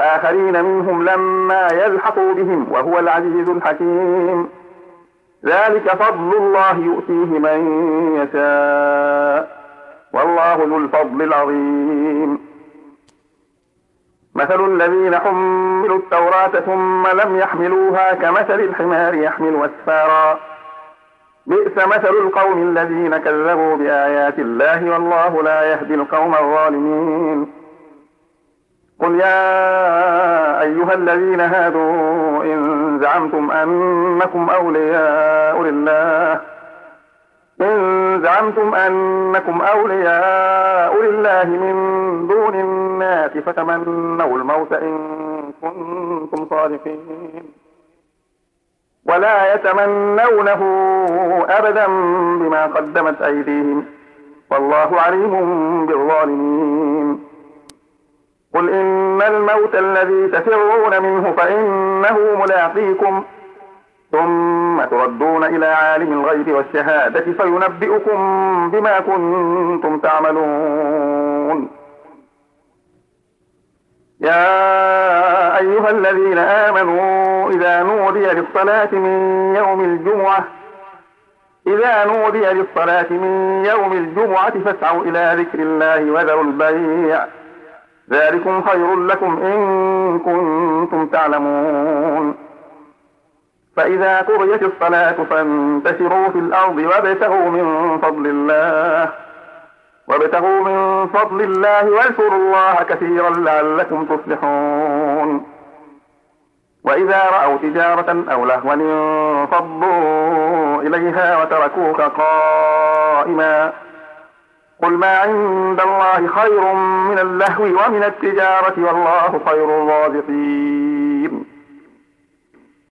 وآخرين منهم لما يلحقوا بهم وهو العزيز الحكيم. ذلك فضل الله يؤتيه من يشاء. والله ذو الفضل العظيم. مثل الذين حملوا التوراة ثم لم يحملوها كمثل الحمار يحمل أسفارا. بئس مثل القوم الذين كذبوا بآيات الله والله لا يهدي القوم الظالمين. قل يا أيها الذين هادوا إن زعمتم أنكم أولياء لله. إن زعمتم أنكم أولياء لله من دون الناس فتمنوا الموت إن كنتم صادقين. ولا يتمنونه أبدا بما قدمت أيديهم. والله عليم بالظالمين. إن الموت الذي تفرون منه فإنه ملاقيكم. ثم تردون إلى عالم الغيب والشهادة فينبئكم بما كنتم تعملون. يا أيها الذين آمنوا إذا نودي للصلاة من يوم الجمعة إذا نودي للصلاة من يوم الجمعة فاسعوا إلى ذكر الله وذروا البيع. ذلكم خير لكم إن كنتم تعلمون. فإذا قضيت الصلاة فانتشروا في الأرض وابتغوا من فضل الله وابتغوا من فضل الله واذكروا الله كثيرا لعلكم تفلحون. وإذا رأوا تجارة أو لهوا انفضوا إليها وتركوك قائما. قل ما عند الله خير من اللهو ومن التجارة والله خير الرازقين.